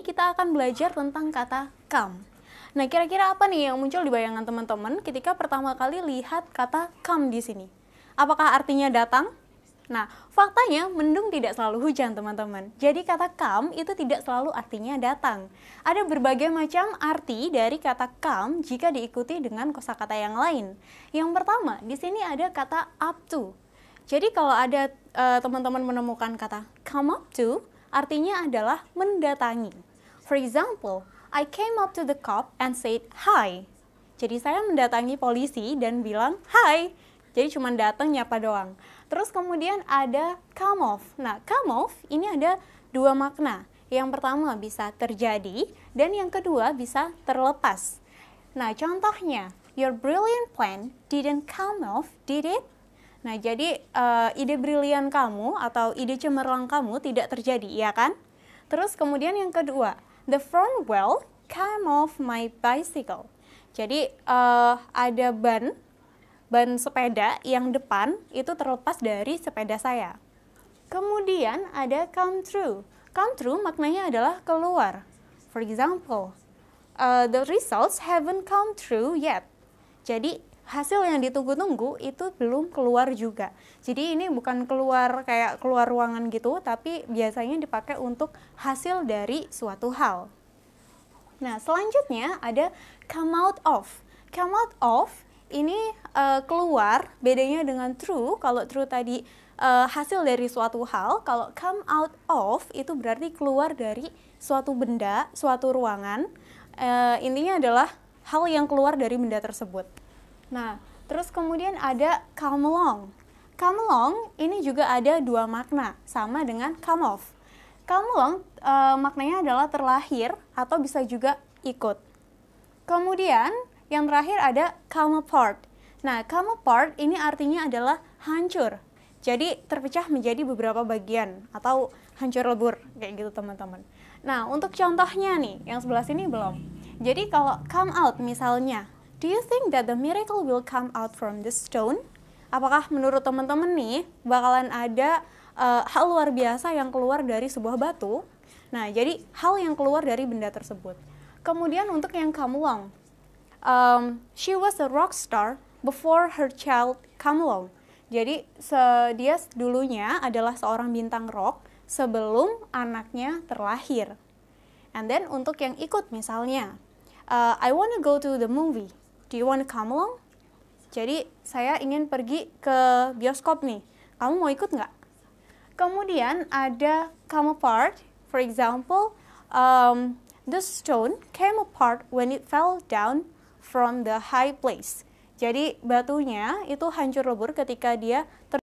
kita akan belajar tentang kata come. Nah, kira-kira apa nih yang muncul di bayangan teman-teman ketika pertama kali lihat kata come di sini? Apakah artinya datang? Nah, faktanya mendung tidak selalu hujan, teman-teman. Jadi kata come itu tidak selalu artinya datang. Ada berbagai macam arti dari kata come jika diikuti dengan kosakata yang lain. Yang pertama, di sini ada kata up to. Jadi kalau ada uh, teman-teman menemukan kata come up to, artinya adalah mendatangi. For example, I came up to the cop and said hi. Jadi saya mendatangi polisi dan bilang hi. Jadi cuma datang nyapa doang. Terus kemudian ada come off. Nah, come off ini ada dua makna. Yang pertama bisa terjadi dan yang kedua bisa terlepas. Nah, contohnya, your brilliant plan didn't come off, did it? Nah, jadi uh, ide brilian kamu atau ide cemerlang kamu tidak terjadi, ya kan? Terus kemudian yang kedua, the front wheel came off my bicycle. Jadi uh, ada ban ban sepeda yang depan itu terlepas dari sepeda saya. Kemudian ada come true. Come true maknanya adalah keluar. For example, uh, the results haven't come true yet. Jadi hasil yang ditunggu-tunggu itu belum keluar juga. Jadi ini bukan keluar kayak keluar ruangan gitu, tapi biasanya dipakai untuk hasil dari suatu hal. Nah, selanjutnya ada come out of. Come out of ini uh, keluar bedanya dengan true kalau true tadi uh, hasil dari suatu hal kalau come out of itu berarti keluar dari suatu benda suatu ruangan uh, intinya adalah hal yang keluar dari benda tersebut nah terus kemudian ada come along come along ini juga ada dua makna sama dengan come off come along uh, maknanya adalah terlahir atau bisa juga ikut kemudian yang terakhir ada come apart. Nah, come apart ini artinya adalah hancur. Jadi terpecah menjadi beberapa bagian atau hancur lebur kayak gitu teman-teman. Nah, untuk contohnya nih, yang sebelah sini belum. Jadi kalau come out misalnya, do you think that the miracle will come out from the stone? Apakah menurut teman-teman nih bakalan ada uh, hal luar biasa yang keluar dari sebuah batu? Nah, jadi hal yang keluar dari benda tersebut. Kemudian untuk yang come along, um, she was a rock star before her child come along. Jadi dia dulunya adalah seorang bintang rock sebelum anaknya terlahir. And then untuk yang ikut misalnya, uh, I wanna go to the movie. Do you wanna come along? Jadi saya ingin pergi ke bioskop nih. Kamu mau ikut nggak? Kemudian ada come apart. For example, um, the stone came apart when it fell down from the high place. Jadi batunya itu hancur lebur ketika dia ter